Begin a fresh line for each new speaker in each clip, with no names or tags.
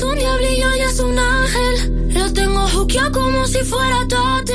es un diablillo y es un ángel. Lo tengo juqueado como si fuera tate.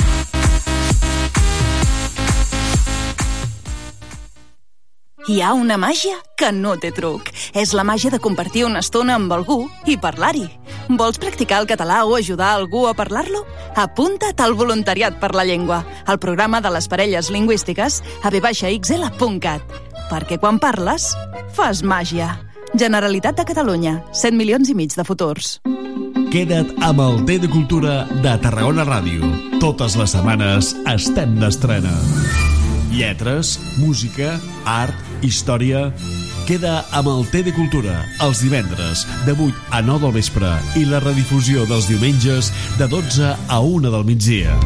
Hi ha una màgia que no té truc. És la màgia de compartir una estona amb algú i parlar-hi. Vols practicar el català o ajudar algú a parlar-lo? Apunta't al Voluntariat per la Llengua, al programa de les parelles lingüístiques a vxl.cat. Perquè quan parles, fas màgia. Generalitat de Catalunya, 7 milions i mig de futurs.
Queda't amb el T de Cultura de Tarragona Ràdio. Totes les setmanes estem d'estrena. Lletres, música, art, història... Queda amb el T de Cultura els divendres de 8 a 9 del vespre i la redifusió dels diumenges de 12 a 1 del migdia.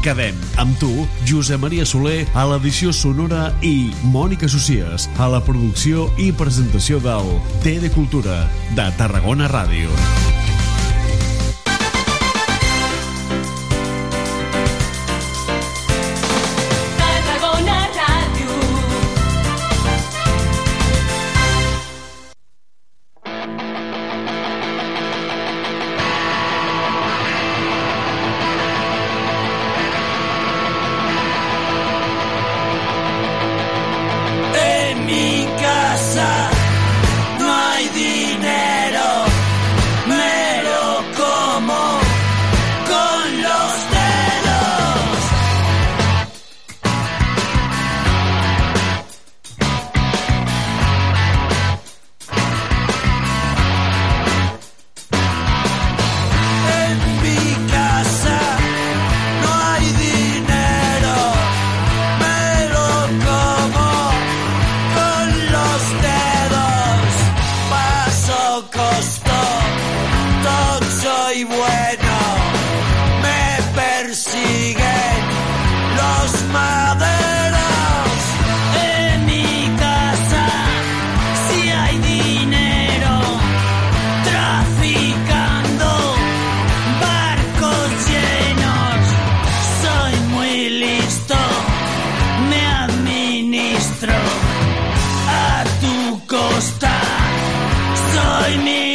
Quedem amb tu, Josep Maria Soler, a l'edició sonora i Mònica Socies, a la producció i presentació del T de Cultura de Tarragona Ràdio.
join me.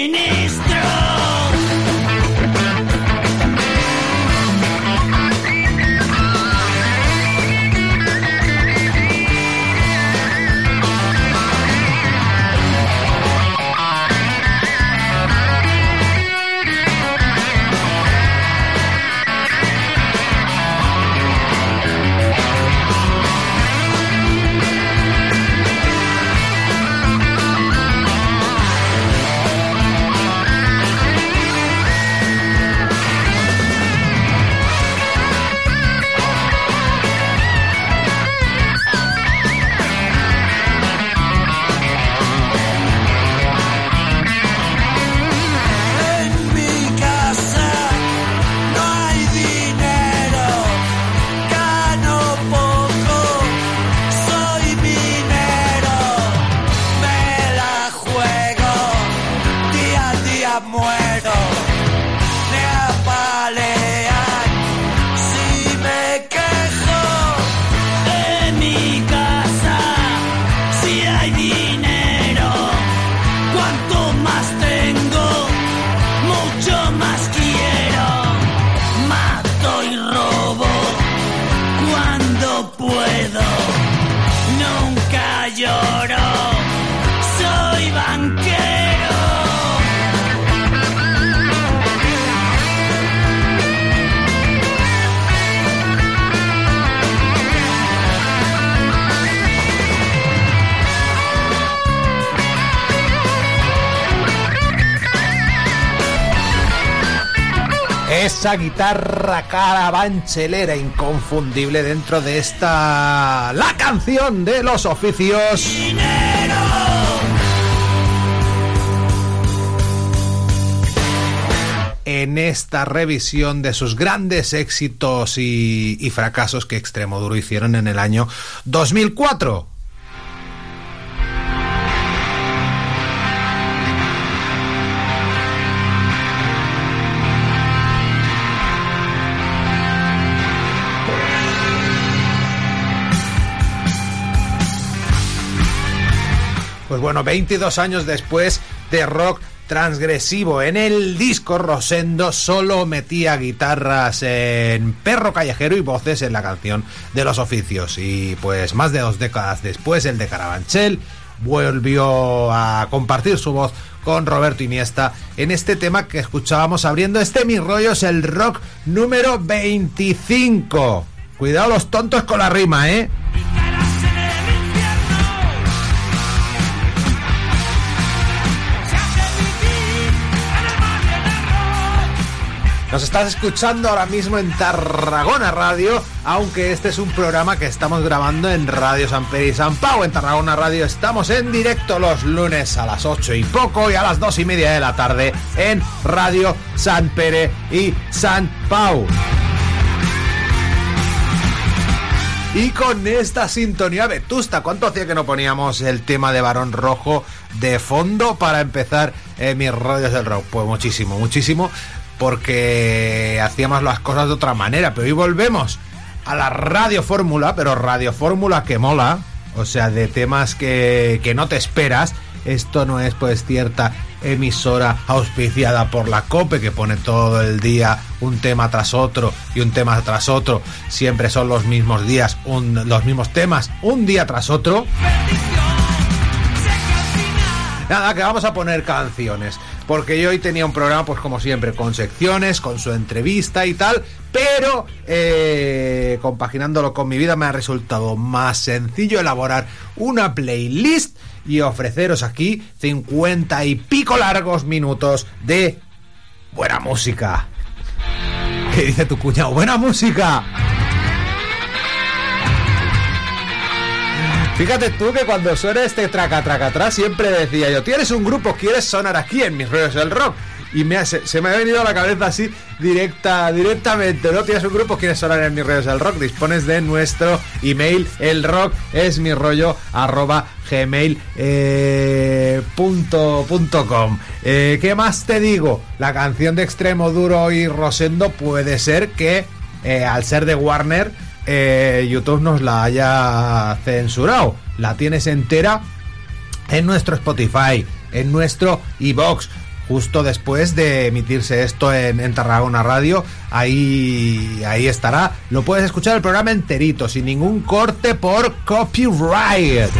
Esa guitarra carabanchelera inconfundible dentro de esta la canción de los oficios. En esta revisión de sus grandes éxitos y, y fracasos que Extremoduro hicieron en el año 2004. Pues bueno, 22 años después de rock transgresivo. En el disco Rosendo solo metía guitarras en perro callejero y voces en la canción de los oficios. Y pues más de dos décadas después, el de Carabanchel volvió a compartir su voz con Roberto Iniesta en este tema que escuchábamos abriendo este Mi Rollo es el rock número 25. Cuidado los tontos con la rima, ¿eh? Nos estás escuchando ahora mismo en Tarragona Radio, aunque este es un programa que estamos grabando en Radio San Pere y San Pau. En Tarragona Radio estamos en directo los lunes a las 8 y poco y a las 2 y media de la tarde en Radio San Pere y San Pau. Y con esta sintonía vetusta, ¿cuánto hacía que no poníamos el tema de Barón Rojo de fondo para empezar eh, mis rollos del rock? Pues muchísimo, muchísimo porque hacíamos las cosas de otra manera. Pero hoy volvemos a la radio fórmula, pero radio fórmula que mola, o sea, de temas que, que no te esperas. Esto no es pues cierta emisora auspiciada por la COPE que pone todo el día un tema tras otro y un tema tras otro. Siempre son los mismos días, un, los mismos temas, un día tras otro. Nada, que vamos a poner canciones. Porque yo hoy tenía un programa, pues como siempre, con secciones, con su entrevista y tal. Pero eh, compaginándolo con mi vida me ha resultado más sencillo elaborar una playlist y ofreceros aquí 50 y pico largos minutos de buena música. ¿Qué dice tu cuñado? ¡Buena música! Fíjate tú que cuando suena este traca traca atrás siempre decía yo, tienes un grupo, quieres sonar aquí en mis rollos del rock. Y me ha- se, me ha venido a la cabeza así directa, directamente, ¿no? Tienes un grupo, quieres sonar en mis rollos del rock. Dispones de nuestro email, el rock es mi rollo, arroba gmail eh, punto, punto. Eh, ¿Qué más te digo? La canción de Extremo Duro y Rosendo puede ser que eh, al ser de Warner, eh, YouTube nos la haya censurado. La tienes entera en nuestro Spotify, en nuestro iBox. Justo después de emitirse esto en, en Tarragona Radio, ahí, ahí estará. Lo puedes escuchar el programa enterito, sin ningún corte por copyright.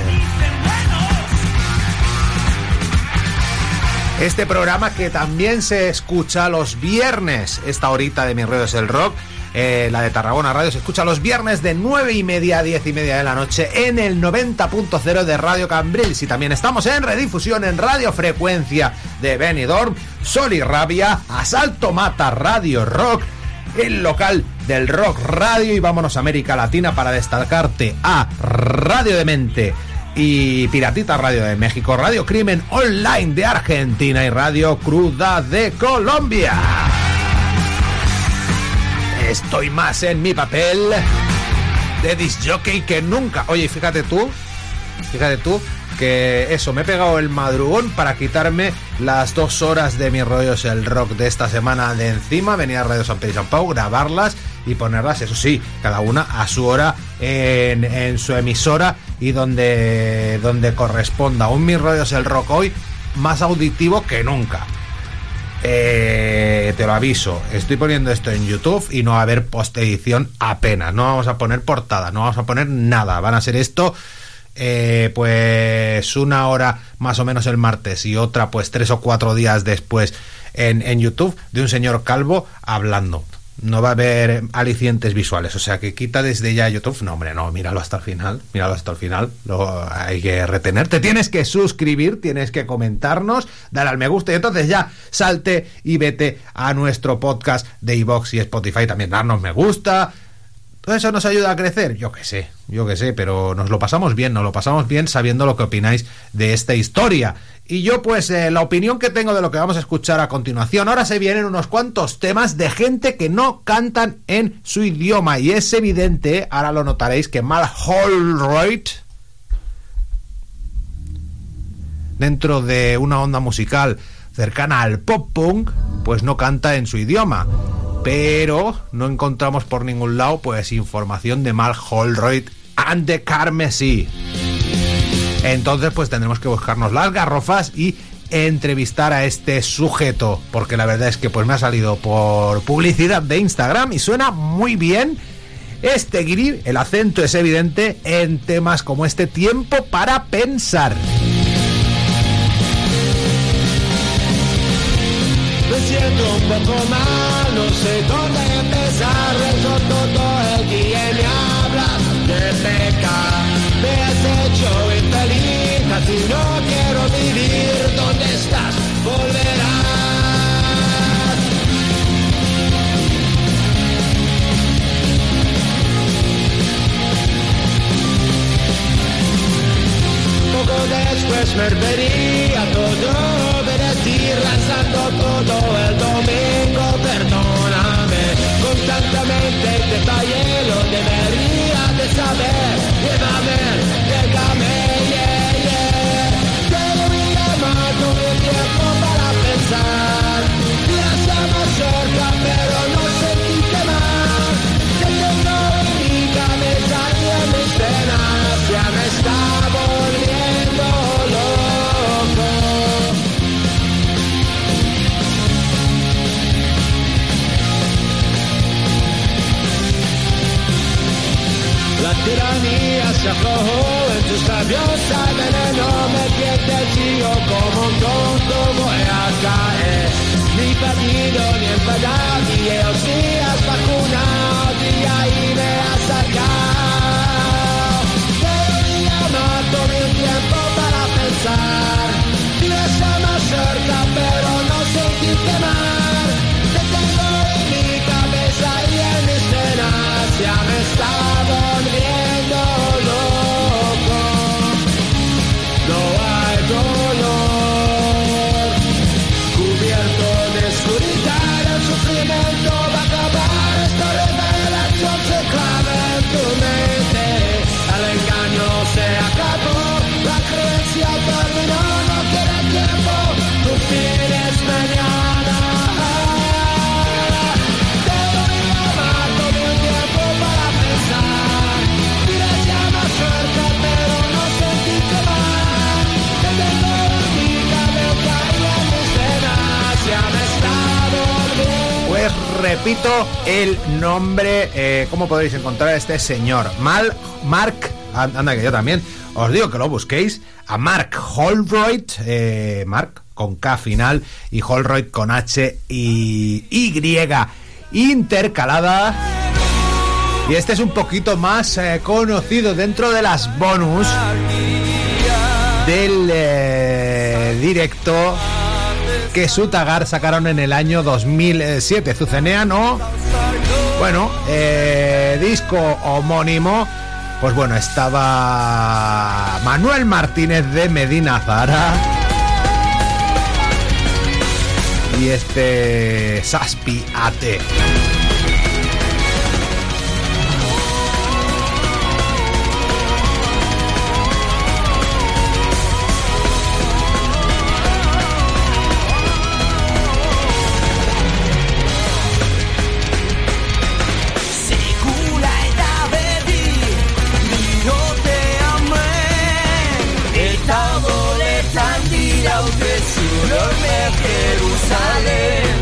Este programa que también se escucha los viernes, esta horita de mis redes el rock, eh, la de Tarragona Radio, se escucha los viernes de 9 y media a 10 y media de la noche en el 90.0 de Radio Cambrils. Y también estamos en redifusión en Radio Frecuencia de Benidorm, Sol y Rabia, Asalto Mata Radio Rock, el local del Rock Radio y vámonos a América Latina para destacarte a Radio Demente y Piratita Radio de México, Radio Crimen Online de Argentina y Radio Cruda de Colombia. Estoy más en mi papel de disjockey que nunca. Oye, fíjate tú, fíjate tú que eso, me he pegado el madrugón para quitarme las dos horas de mis rollos el rock de esta semana de encima, venir a Radio San Pedro San Pau, grabarlas y ponerlas, eso sí, cada una a su hora en, en su emisora y donde, donde corresponda. Un mis rollos el rock hoy más auditivo que nunca. Eh, te lo aviso, estoy poniendo esto en YouTube y no va a haber postedición apenas. No vamos a poner portada, no vamos a poner nada. Van a ser esto, eh, pues una hora más o menos el martes y otra, pues tres o cuatro días después en, en YouTube de un señor calvo hablando. No va a haber alicientes visuales. O sea que quita desde ya YouTube. No, hombre, no, míralo hasta el final. Míralo hasta el final. Lo hay que retener. Te tienes que suscribir, tienes que comentarnos, dar al me gusta y entonces ya salte y vete a nuestro podcast de iVox y Spotify. También darnos me gusta. Todo eso nos ayuda a crecer. Yo qué sé, yo qué sé, pero nos lo pasamos bien, nos lo pasamos bien sabiendo lo que opináis de esta historia. Y yo, pues, eh, la opinión que tengo de lo que vamos a escuchar a continuación. Ahora se vienen unos cuantos temas de gente que no cantan en su idioma. Y es evidente, ahora lo notaréis, que Mal Holroyd, dentro de una onda musical cercana al pop punk, pues no canta en su idioma. Pero no encontramos por ningún lado, pues, información de Mal Holroyd and the Carmesí. Entonces, pues tendremos que buscarnos las garrofas y entrevistar a este sujeto, porque la verdad es que pues me ha salido por publicidad de Instagram y suena muy bien. Este guiri, el acento es evidente en temas como este tiempo para pensar.
Siento un poco mal, no sé dónde empezar. Rezo todo el día y me hablas de pecar. Me has hecho infeliz, así no quiero vivir. ¿Dónde estás? Volverás. Poco después me vería todo obedecer, lanzando todo el domingo. Perdóname, constantemente te fallé, lo debería de saber. Llévame, déjame, yeah, yeah. Te voy a llamar todo el tiempo para pensar. Ya estamos tiranía se aflojó en tus labios al veneno me pierde tío como un tonto voy a caer. Ni perdido ni enfadado ni ellos días vacunado y ahí me has sacado. Te llamar todo el tiempo para pensar. Tienes más cerca pero no sentí quemar te tengo en mi cabeza y en mis penas ya me está
repito el nombre, eh, ¿cómo podéis encontrar a este señor? Mal, Mark, and- anda que yo también, os digo que lo busquéis, a Mark Holroyd, eh, Mark con K final y Holroyd con H y Y intercalada. Y este es un poquito más eh, conocido dentro de las bonus del directo que Sutagar sacaron en el año 2007. Zucenean o, bueno, eh, disco homónimo. Pues bueno, estaba Manuel Martínez de Medina Zara. Y este Saspi.
Zurorme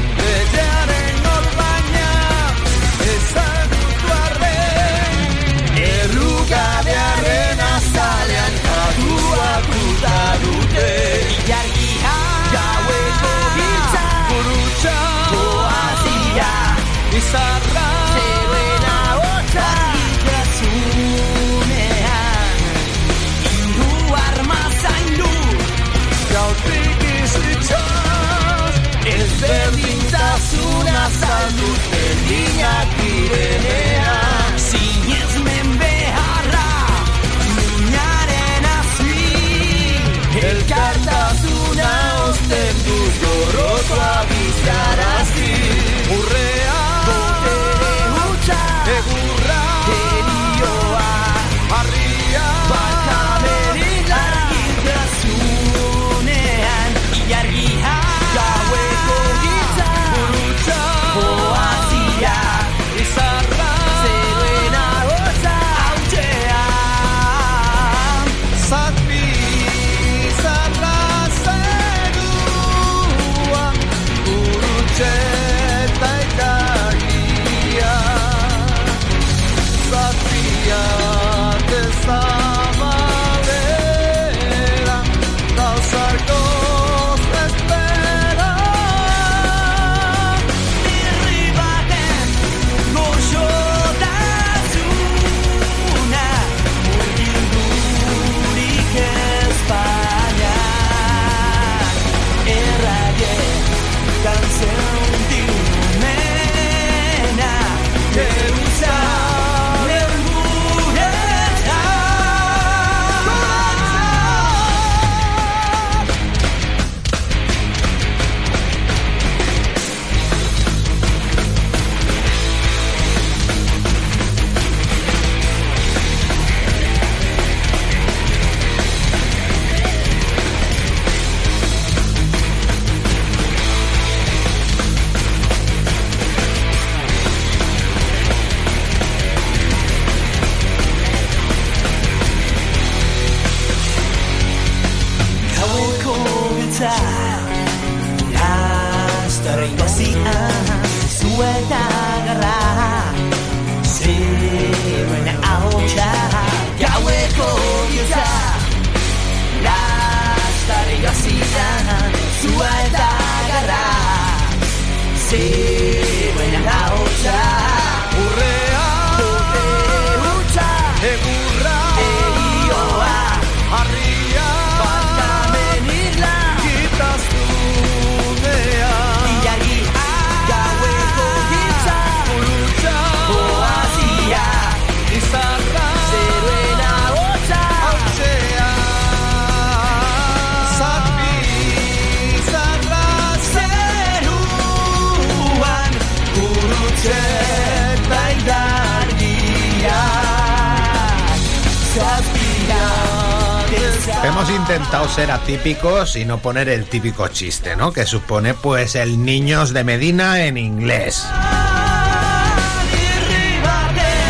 atípicos y no poner el típico chiste, ¿no? Que supone pues el niños de Medina en inglés.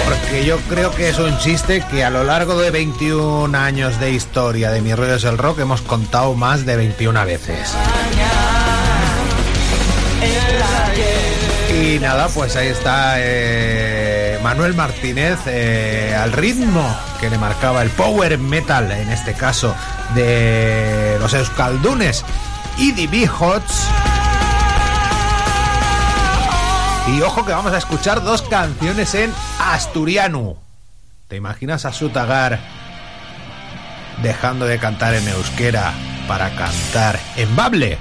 Porque yo creo que es un chiste que a lo largo de 21 años de historia de Mis Rollos del Rock hemos contado más de 21 veces. Y nada, pues ahí está eh, Manuel Martínez eh, al ritmo que le marcaba el power metal, en este caso de los Euskaldunes y DB Hots. Y ojo que vamos a escuchar dos canciones en asturiano. ¿Te imaginas a Sutagar dejando de cantar en euskera para cantar en bable?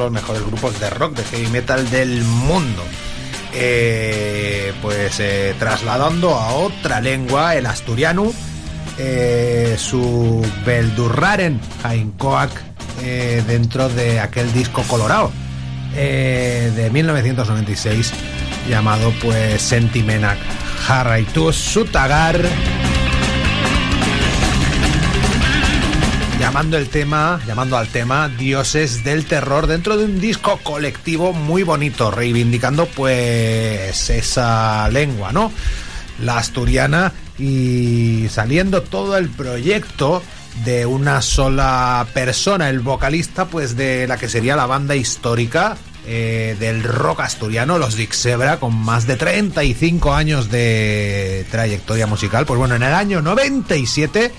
Los mejores grupos de rock, de heavy metal del mundo. Eh, pues eh, trasladando a otra lengua, el asturiano, eh, su Beldurraren Jainkoak eh, dentro de aquel disco colorado de 1996 llamado pues Sentimenak Harraitus Sutagar llamando el tema, llamando al tema Dioses del Terror dentro de un disco colectivo muy bonito, reivindicando pues esa lengua, ¿no? la asturiana y saliendo todo el proyecto de una sola persona, el vocalista pues de la que sería la banda histórica eh, del rock asturiano, los Dixebra, con más de 35 años de trayectoria musical. Pues bueno, en el año 97,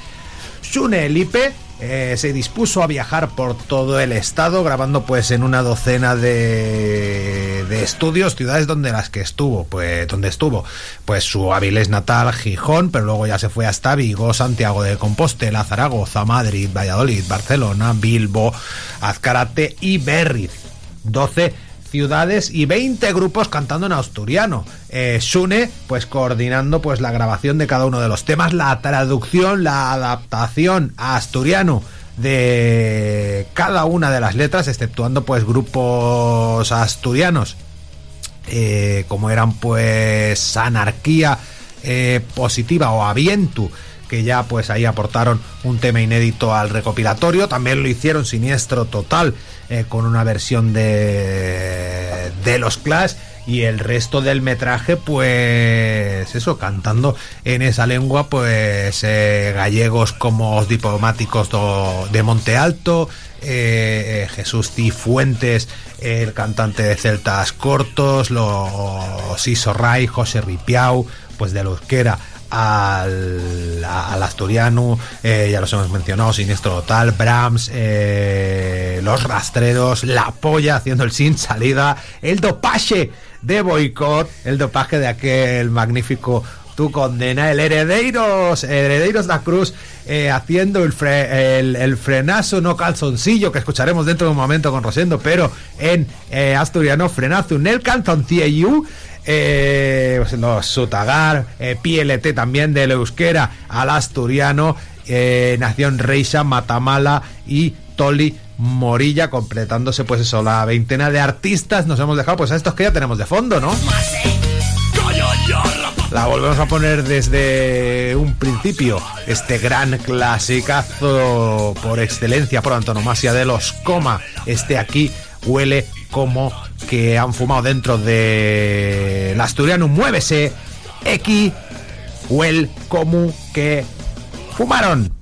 Shune Elipe eh, se dispuso a viajar por todo el estado, grabando pues en una docena de, de estudios, ciudades donde las que estuvo, pues donde estuvo, pues su Avilés natal, Gijón, pero luego ya se fue hasta Vigo, Santiago de Compostela, Zaragoza, Madrid, Valladolid, Barcelona, Bilbo, Azcarate y Berriz. 12 ciudades y 20 grupos cantando en asturiano. Eh, Sune, pues coordinando pues la grabación de cada uno de los temas, la traducción, la adaptación a asturiano de cada una de las letras, exceptuando pues grupos asturianos, eh, como eran pues Anarquía eh, Positiva o Avientu, que ya pues ahí aportaron un tema inédito al recopilatorio, también lo hicieron Siniestro Total, eh, con una versión de, de los Clash y el resto del metraje pues eso cantando en esa lengua pues eh, gallegos como os diplomáticos de Monte Alto eh, Jesús Cifuentes el cantante de Celtas Cortos los Iso Ray José Ripiau pues de la euskera al, al asturiano, eh, ya los hemos mencionado, Siniestro Total, Brahms, eh, Los Rastreros, La Polla haciendo el sin salida, el dopaje de Boicot, el dopaje de aquel magnífico Tu Condena, el Heredeiros, Heredeiros da Cruz, eh, haciendo el, fre- el, el frenazo no calzoncillo que escucharemos dentro de un momento con Rosendo, pero en eh, asturiano, frenazo nel calzoncillo, eh, los Sutagar, eh, PLT también del euskera al asturiano, eh, Nación Reisa, Matamala y Toli Morilla, completándose pues eso, la veintena de artistas nos hemos dejado pues a estos que ya tenemos de fondo, ¿no? La volvemos a poner desde un principio, este gran clasicazo por excelencia, por antonomasia de los coma, este aquí huele como que han fumado dentro de el asturiano Muévese, X, huel como que fumaron.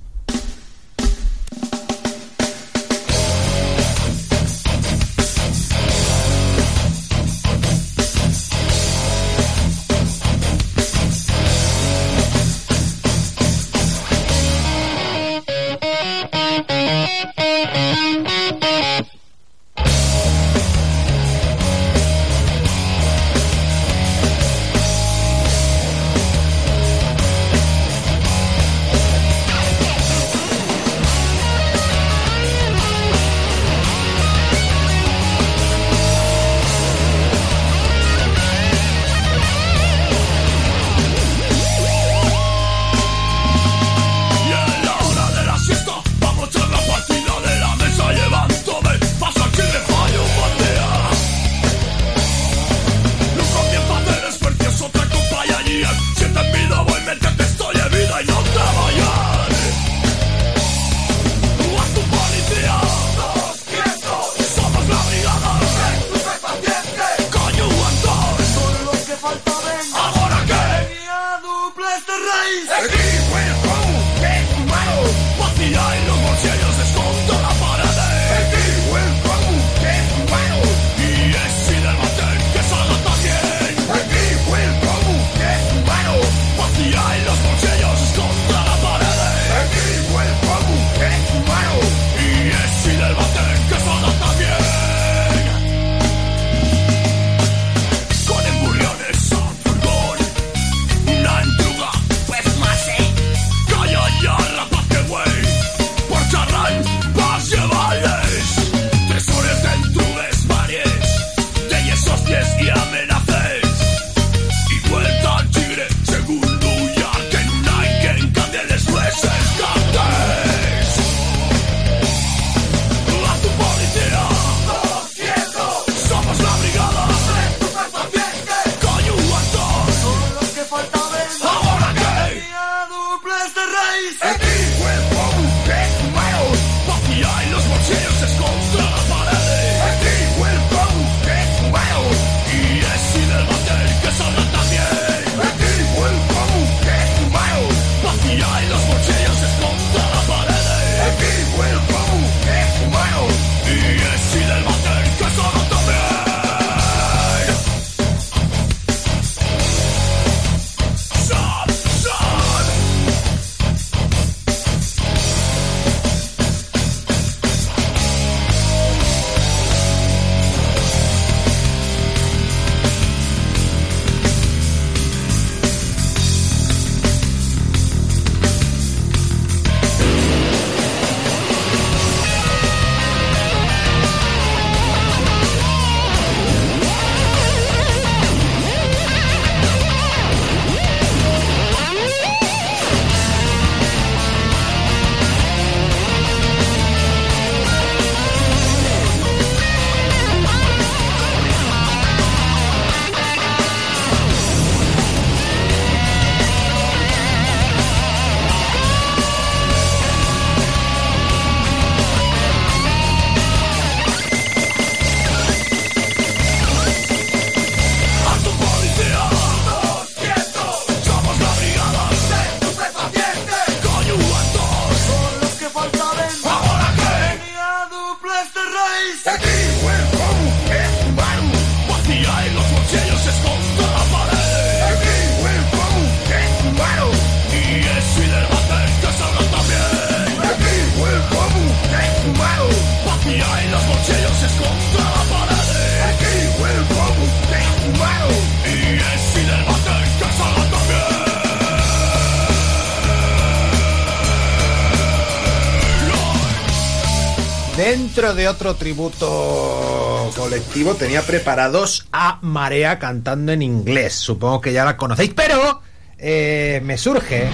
Dentro de otro tributo colectivo tenía preparados a Marea cantando en inglés. Supongo que ya la conocéis, pero eh, me surge,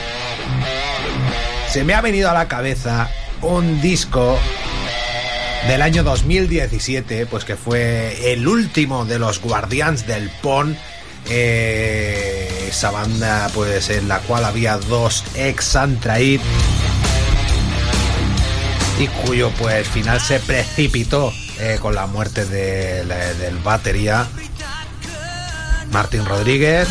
se me ha venido a la cabeza un disco del año 2017, pues que fue el último de los Guardians del Pon. eh, esa banda, pues en la cual había dos ex Antraid y cuyo pues final se precipitó eh, con la muerte del, del batería Martín Rodríguez.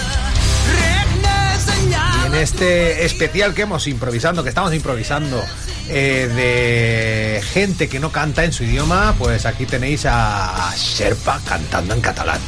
Y en este especial que hemos improvisando, que estamos improvisando eh, de gente que no canta en su idioma, pues aquí tenéis a Sherpa cantando en catalán.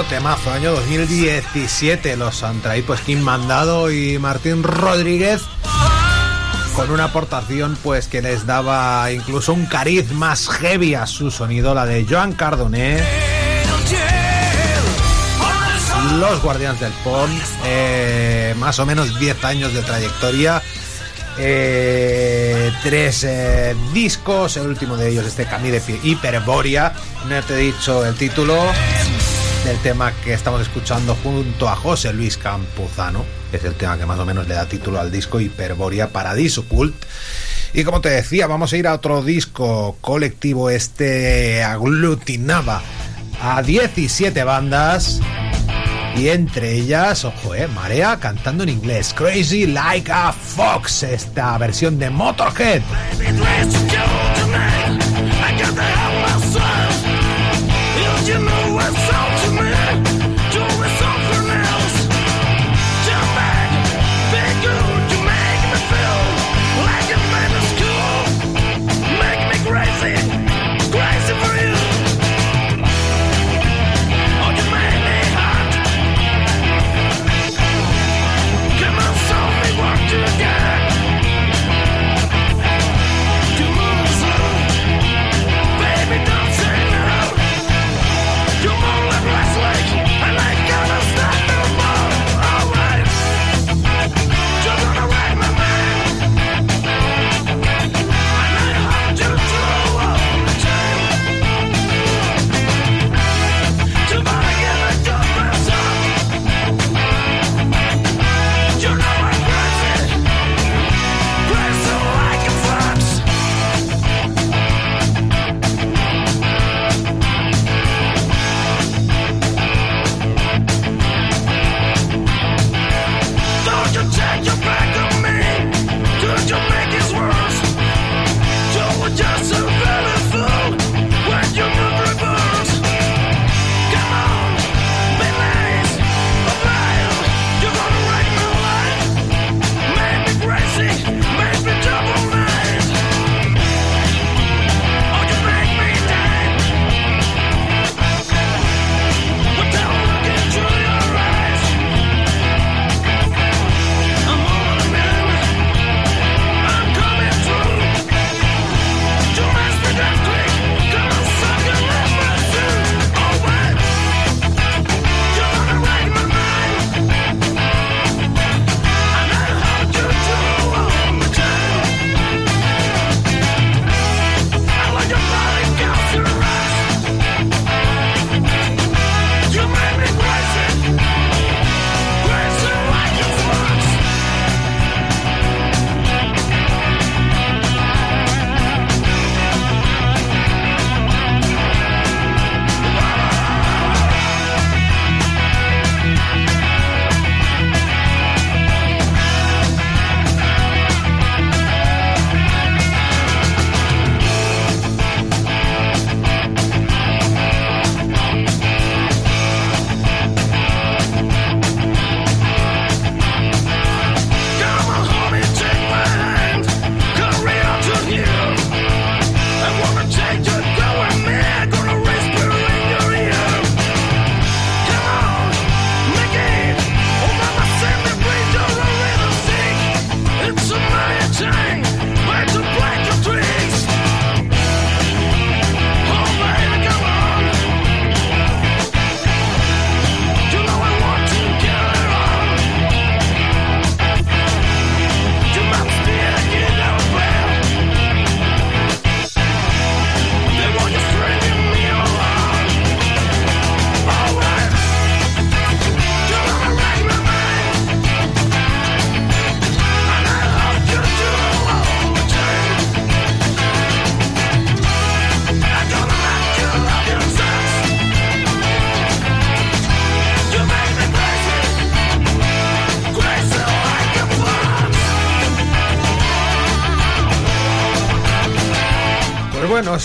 Temazo, año 2017. Los han traído pues Kim Mandado y Martín Rodríguez con una aportación pues que les daba incluso un cariz más heavy a su sonido, la de Joan Cardoné. Los Guardianes del Pon, eh, más o menos 10 años de trayectoria, eh, tres eh, discos, el último de ellos este Camí de Hiperboria, no te he dicho el título del tema que estamos escuchando junto a José Luis Campuzano, es el tema que más o menos le da título al disco Hiperboria Paradiso Cult. Y como te decía, vamos a ir a otro disco colectivo, este aglutinaba a 17 bandas y entre ellas, ojo, eh, Marea cantando en inglés, Crazy Like a Fox, esta versión de Motorhead.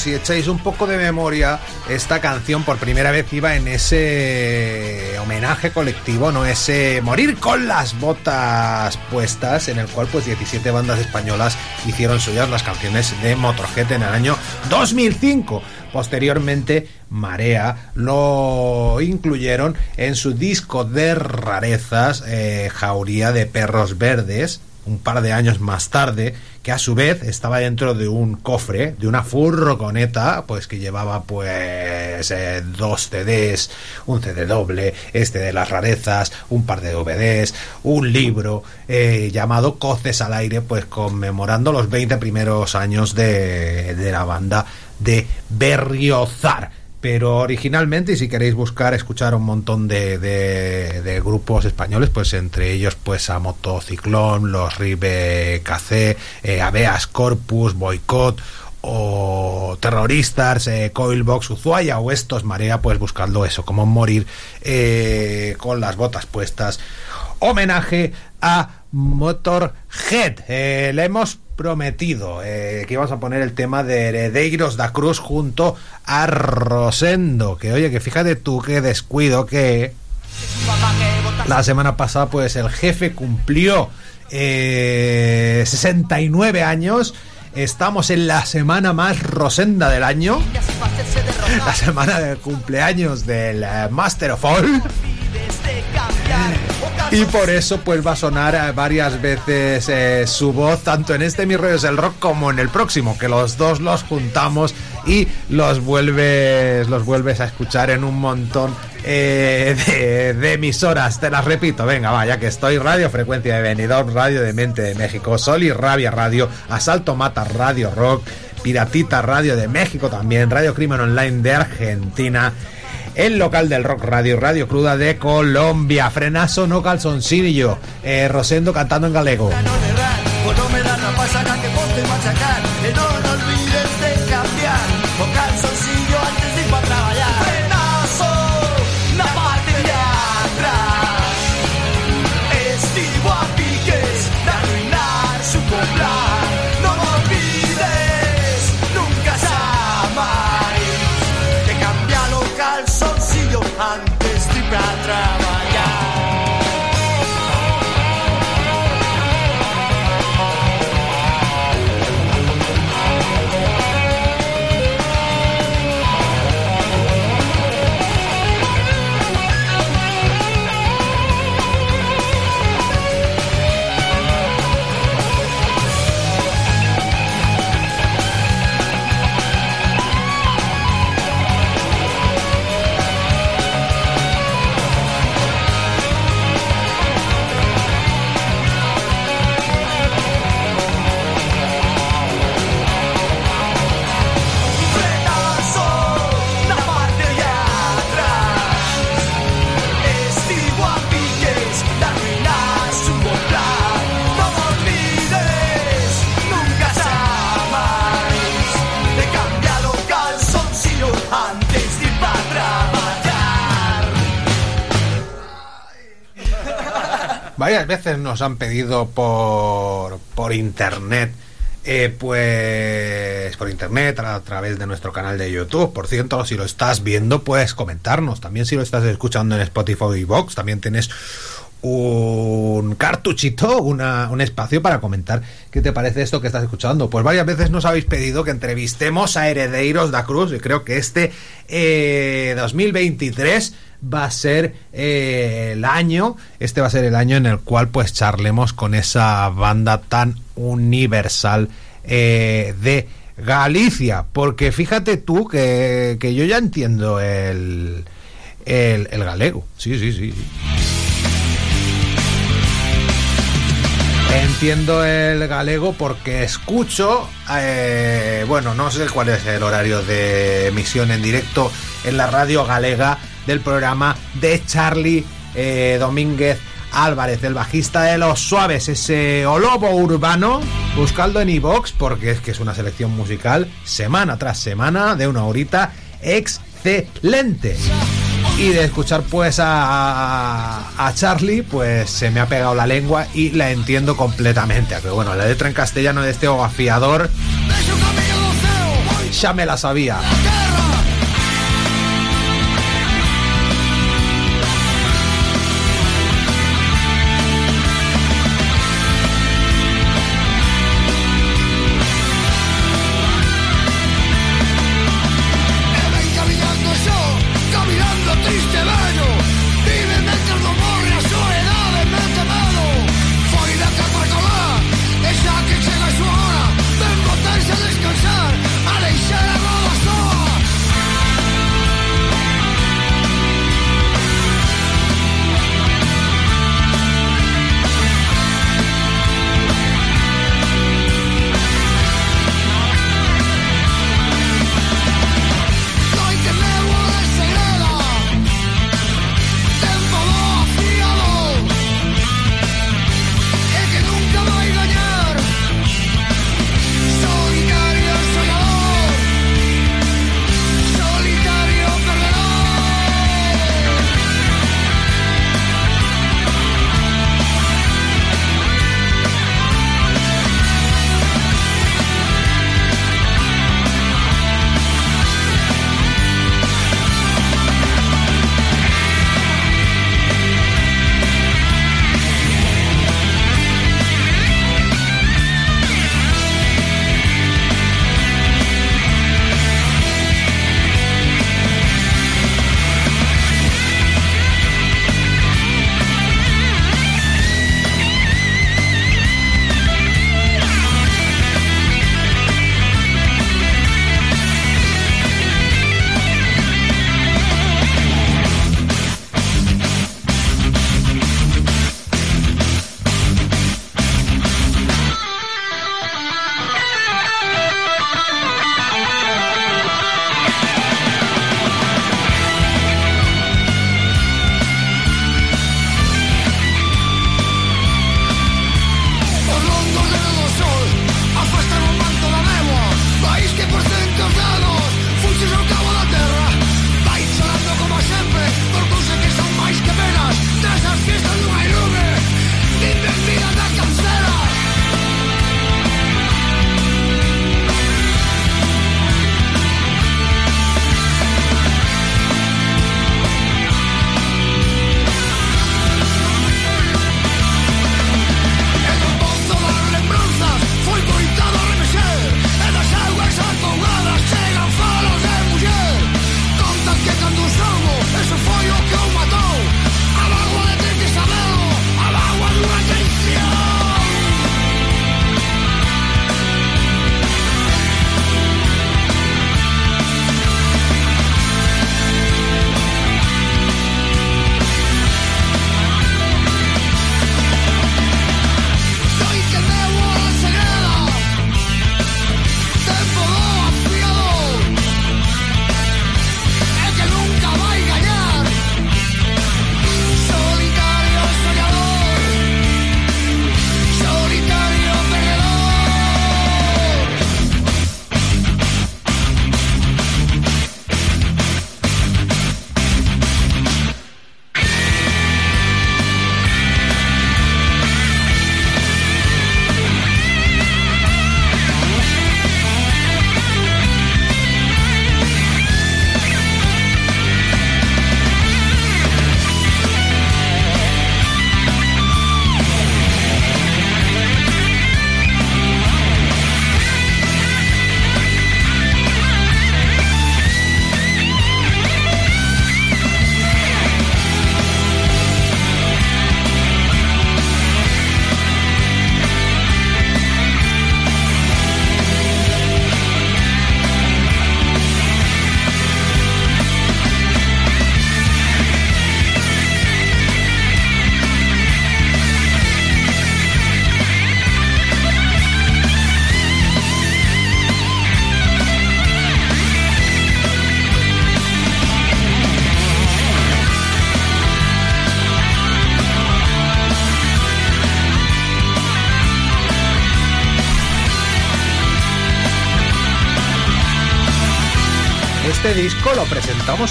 Si echáis un poco de memoria, esta canción por primera vez iba en ese homenaje colectivo, ¿no? Ese morir con las botas puestas, en el cual pues 17 bandas españolas hicieron suyas las canciones de Motorhead en el año 2005. Posteriormente, Marea lo incluyeron en su disco de rarezas, eh, Jauría de Perros Verdes, un par de años más tarde, que a su vez estaba dentro de un cofre, de una furgoneta, pues que llevaba pues eh, dos CDs, un CD doble, este de las rarezas, un par de DVDs, un libro eh, llamado Coces al aire, pues conmemorando los 20 primeros años de, de la banda de Berriozar pero originalmente, y si queréis buscar, escuchar un montón de, de, de grupos españoles, pues entre ellos pues a Motociclón, los Ribe Cacé, eh, Aveas Corpus, Boicot o terroristas, eh, Coilbox, Uzuaya o estos, Marea, pues buscando eso, como morir eh, con las botas puestas. Homenaje a Motorhead. Eh, le hemos prometido eh, que íbamos a poner el tema de Heredeiros da Cruz junto a Rosendo. Que oye, que fíjate tú qué descuido que la semana pasada pues el jefe cumplió eh, 69 años. Estamos en la semana más rosenda del año. La semana de cumpleaños del eh, Master of All. Y por eso pues va a sonar eh, varias veces eh, su voz, tanto en este Mi Rollo es el Rock como en el próximo, que los dos los juntamos y los vuelves, los vuelves a escuchar en un montón eh, de, emisoras. Te las repito, venga, vaya que estoy Radio Frecuencia de Benidorm, Radio de Mente de México, Sol y Rabia Radio, Asalto Mata Radio Rock, Piratita Radio de México también, Radio Crimen Online de Argentina el local del Rock Radio, Radio Cruda de Colombia, Frenazo no calzoncillo, eh, Rosendo cantando en galego. Veces nos han pedido por, por internet, eh, pues por internet, a través de nuestro canal de YouTube. Por cierto, si lo estás viendo, puedes comentarnos. También si lo estás escuchando en Spotify y Vox, también tienes un cartuchito, una- un espacio para comentar qué te parece esto que estás escuchando. Pues varias veces nos habéis pedido que entrevistemos a Heredeiros da Cruz y creo que este eh, 2023 va a ser eh, el año, este va a ser el año en el cual pues charlemos con esa banda tan universal eh, de Galicia, porque fíjate tú que, que yo ya entiendo el, el, galego, sí, sí, sí. sí. Entiendo el galego porque escucho, eh, bueno, no sé cuál es el horario de emisión en directo en la radio galega del programa de Charlie eh, Domínguez Álvarez, el bajista de Los Suaves, ese olobo urbano, buscando en iVox porque es que es una selección musical semana tras semana de una horita excelente. Y de escuchar pues a, a Charlie pues se me ha pegado la lengua y la entiendo completamente. Aunque bueno la letra en castellano de este afiador
ya me la sabía.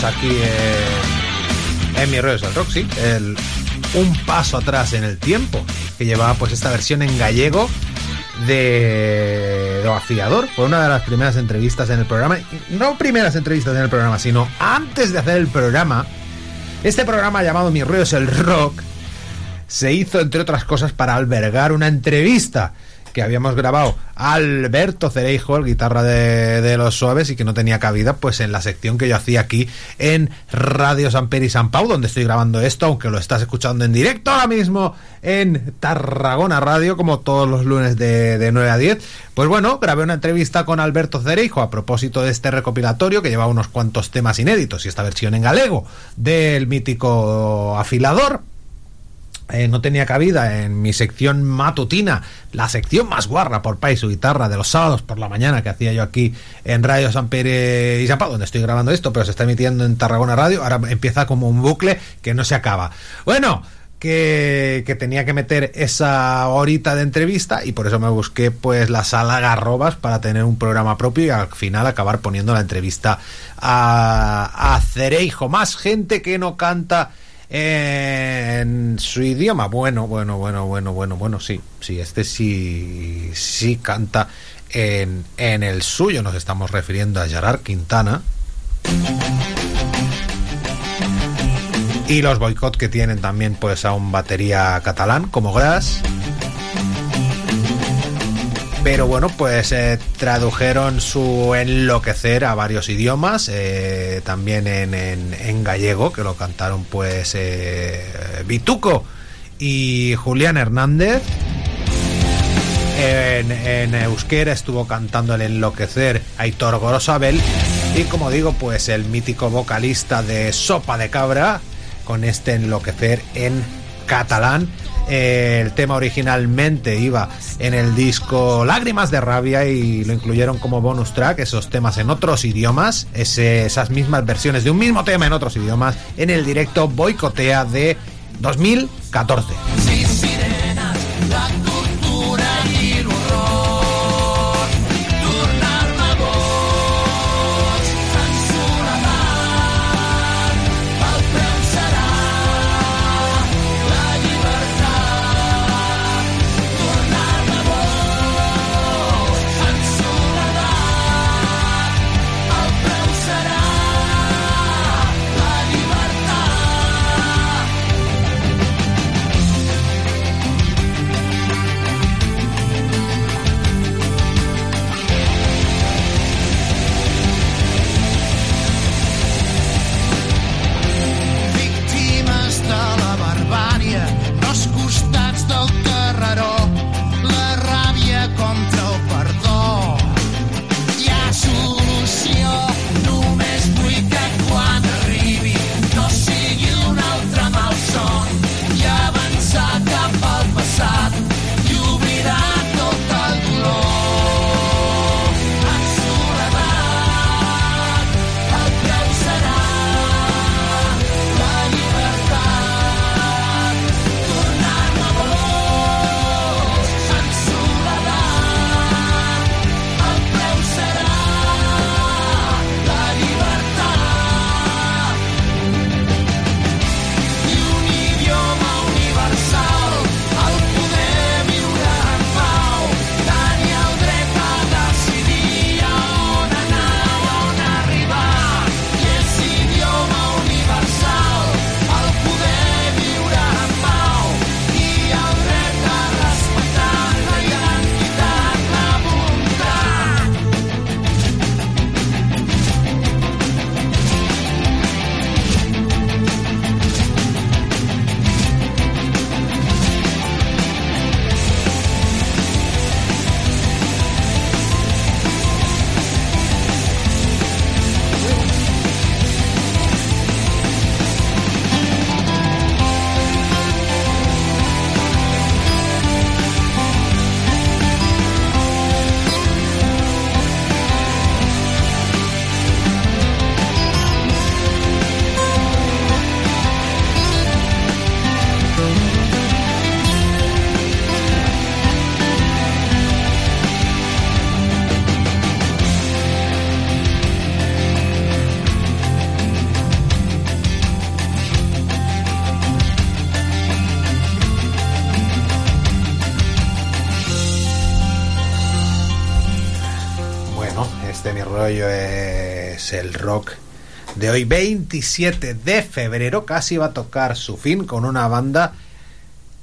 Aquí en, en Mi Rollos del Rock, sí. Un Paso Atrás en el Tiempo, que llevaba pues esta versión en gallego de,
Pedro Afiador. Fue una de las primeras entrevistas en el programa. No primeras entrevistas en el programa, sino antes de hacer el programa. Este programa llamado Mi es el Rock se hizo, entre otras cosas, para albergar una entrevista que habíamos grabado Alberto Cereijo, el guitarra de, de, Los Suaves, y que no tenía cabida pues en la sección que yo hacía aquí en Radio San Peri San Pau, donde estoy grabando esto, aunque lo estás escuchando en directo ahora mismo en Tarragona Radio, como todos los lunes de, de 9 a 10. Pues bueno, grabé una entrevista con Alberto Cereijo a propósito de este recopilatorio que lleva unos cuantos temas inéditos y esta versión en galego del mítico afilador, eh, no tenía cabida en mi sección matutina, la sección más guarra por país su guitarra de los sábados por la mañana que hacía yo aquí en Radio San Pere y Pau, donde estoy grabando esto, pero se está emitiendo en Tarragona Radio. Ahora empieza como un bucle que no se acaba. Bueno, que, que, tenía que meter esa horita de entrevista y por eso me busqué pues la sala Garrobas para tener un programa propio y al final acabar poniendo la entrevista a, a Cereijo. Más gente que no canta en su idioma. Bueno, bueno, bueno, bueno, bueno, bueno, sí, sí, este sí, sí canta en, en el suyo. Nos estamos refiriendo a Gerard Quintana. Y los boicot que tienen también pues a un batería catalán como Gras pero bueno, pues eh, tradujeron su enloquecer a varios idiomas, eh, también en, gallego, que lo cantaron pues eh, Vituco y Julián Hernández. En, en, euskera estuvo cantando el enloquecer Aitor Gorosabel y como digo, pues el mítico vocalista de Sopa de Cabra con este enloquecer en catalán el tema originalmente iba en el disco Lágrimas de Rabia y lo incluyeron como bonus track, esos temas en otros idiomas, esas mismas versiones de un mismo tema en otros idiomas, en el directo Boicotea de 2014. Rock de hoy 27 de febrero casi va a tocar su fin con una banda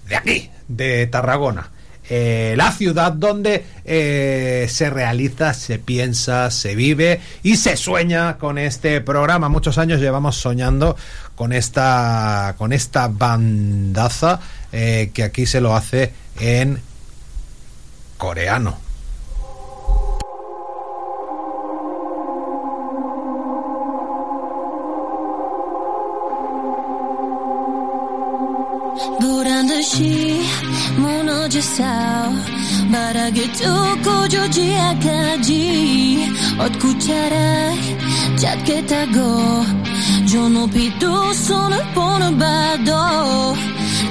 de aquí, de Tarragona. Eh, la ciudad donde eh, se realiza, se piensa, se vive y se sueña con este programa. Muchos años llevamos soñando con esta, con esta bandaza eh, que aquí se lo hace en coreano.
часа Барагето кожо джия каджи От кучара чаткета го Джоно пито сона поно бадо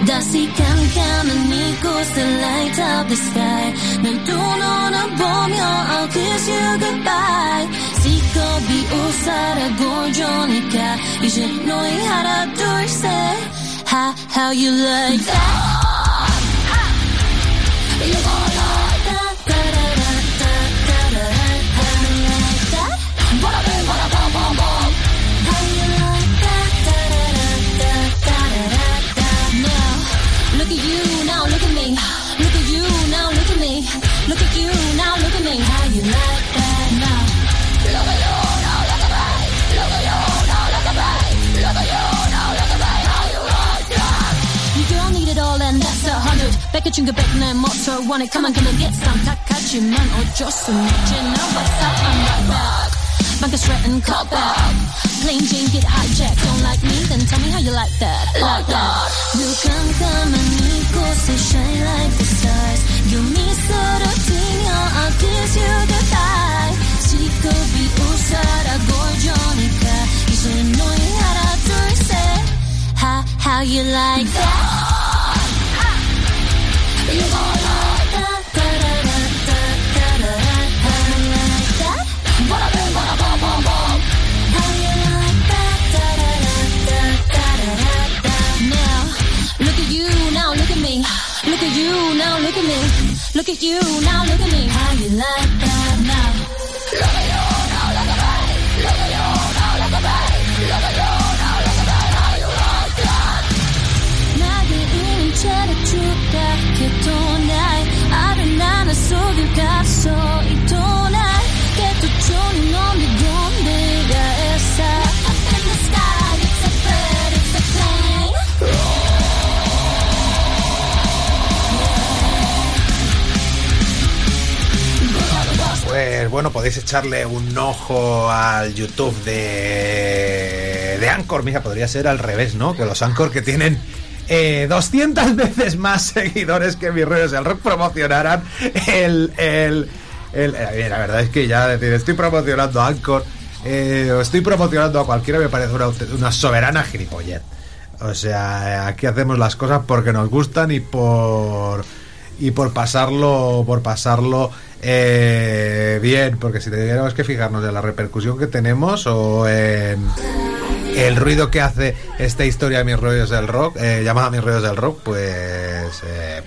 Да си кан кан нико се light up the sky. Nantu no na bom yo I'll kiss you goodbye. Siko bi usara go Jonica Ishe no i hara durse Ha how you like that? hundred 백해준 그 백내 모tor want it come on come and get some 탁하지만 어쩔 수 없지 now what's up I'm right back Bank straight and call back Plain Jane get hijacked Don't like me then tell me how you like that Like that 늘 깜깜한 이곳에 shine like the stars 유미소로 튀며 I'll kiss you goodbye 시급이 웃어라고 주니까 이제 너희 하나 둘셋 How, how you like that? look at you, now look at me. Look at you, now look at me. Look at you, now look at me. How you like that now? Look at you, now look at me. Look at you, now look at me. Look at you, now look at me. How you like that? 나를 인체를 축
Pues bueno, podéis echarle un ojo al YouTube de, de Anchor. Mira, podría ser al revés, ¿no? Que los Anchor que tienen eh, 200 veces más seguidores que mis redes del rock promocionaran el... el, eh, la verdad es que ya decir, estoy promocionando a Anchor, eh, estoy promocionando a cualquiera, me parece una, una soberana gilipollez. O sea, aquí hacemos las cosas porque nos gustan y por y por pasarlo por pasarlo eh, bien porque si tuviéramos que fijarnos en la repercusión que tenemos o en el ruido que hace esta historia de mis rollos del rock eh, llamada mis rollos del rock pues eh,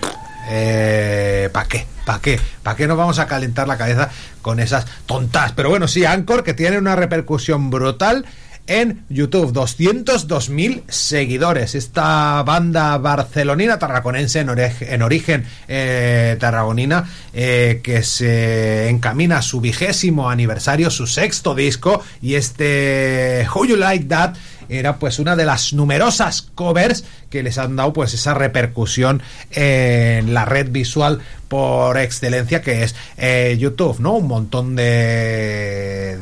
eh, ¿Para qué? ¿Para qué? ¿Para qué nos vamos a calentar la cabeza con esas tontas? Pero bueno, sí, Anchor, que tiene una repercusión brutal en YouTube. 202.000 seguidores. Esta banda barcelonina, tarraconense en, origen eh, tarragonina, eh, que se encamina a su vigésimo aniversario, su sexto disco, y este How You Like That era pues una de las numerosas covers que les han dado pues esa repercusión en la red visual por excelencia que es eh, YouTube, ¿no? Un montón de,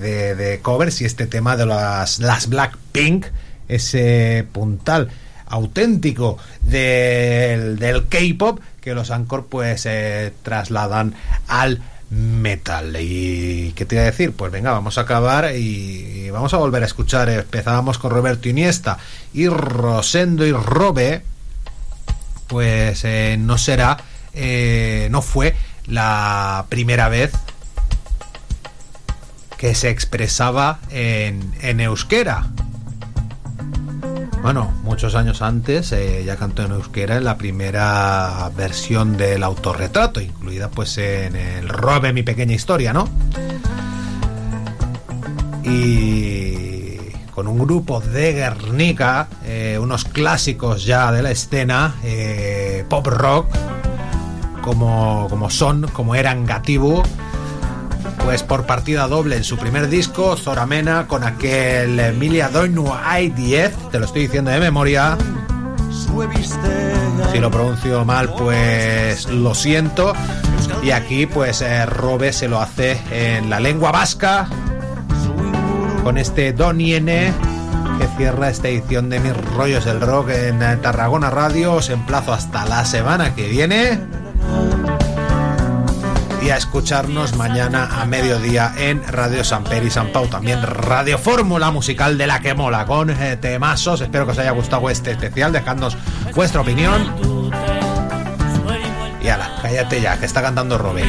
covers y este tema de las, las Blackpink, ese puntal auténtico del, del K-pop que los Anchor pues eh, trasladan al metal. ¿Y qué te iba a decir? Pues venga, vamos a acabar y, vamos a volver a escuchar. Empezábamos con Roberto Iniesta y Rosendo y Robe. Pues eh, no será, eh, no fue la primera vez que se expresaba en, en euskera. Bueno, muchos años antes eh, ya cantó en euskera en la primera versión del autorretrato, incluida pues en el Robe mi pequeña historia, ¿no? y con un grupo de Guernica, eh, unos clásicos ya de la escena, eh, pop rock, como, como son, como eran Gatibu, pues por partida doble en su primer disco, Zoramena, con aquel Emilia Doinu I10, te lo estoy diciendo de memoria. Si lo pronuncio mal, pues lo siento. Y aquí, pues eh, Robe se lo hace en la lengua vasca, con este Doniene que cierra esta edición de Mis Rollos del Rock en eh, Tarragona Radio. Os emplazo hasta la semana que viene y a escucharnos mañana a mediodía en Radio San Peri San Pau. También Radio Fórmula Musical de la que mola con eh, temazos. Espero que os haya gustado este especial. Dejadnos vuestra opinión. Y ala, cállate ya, que está cantando Robin.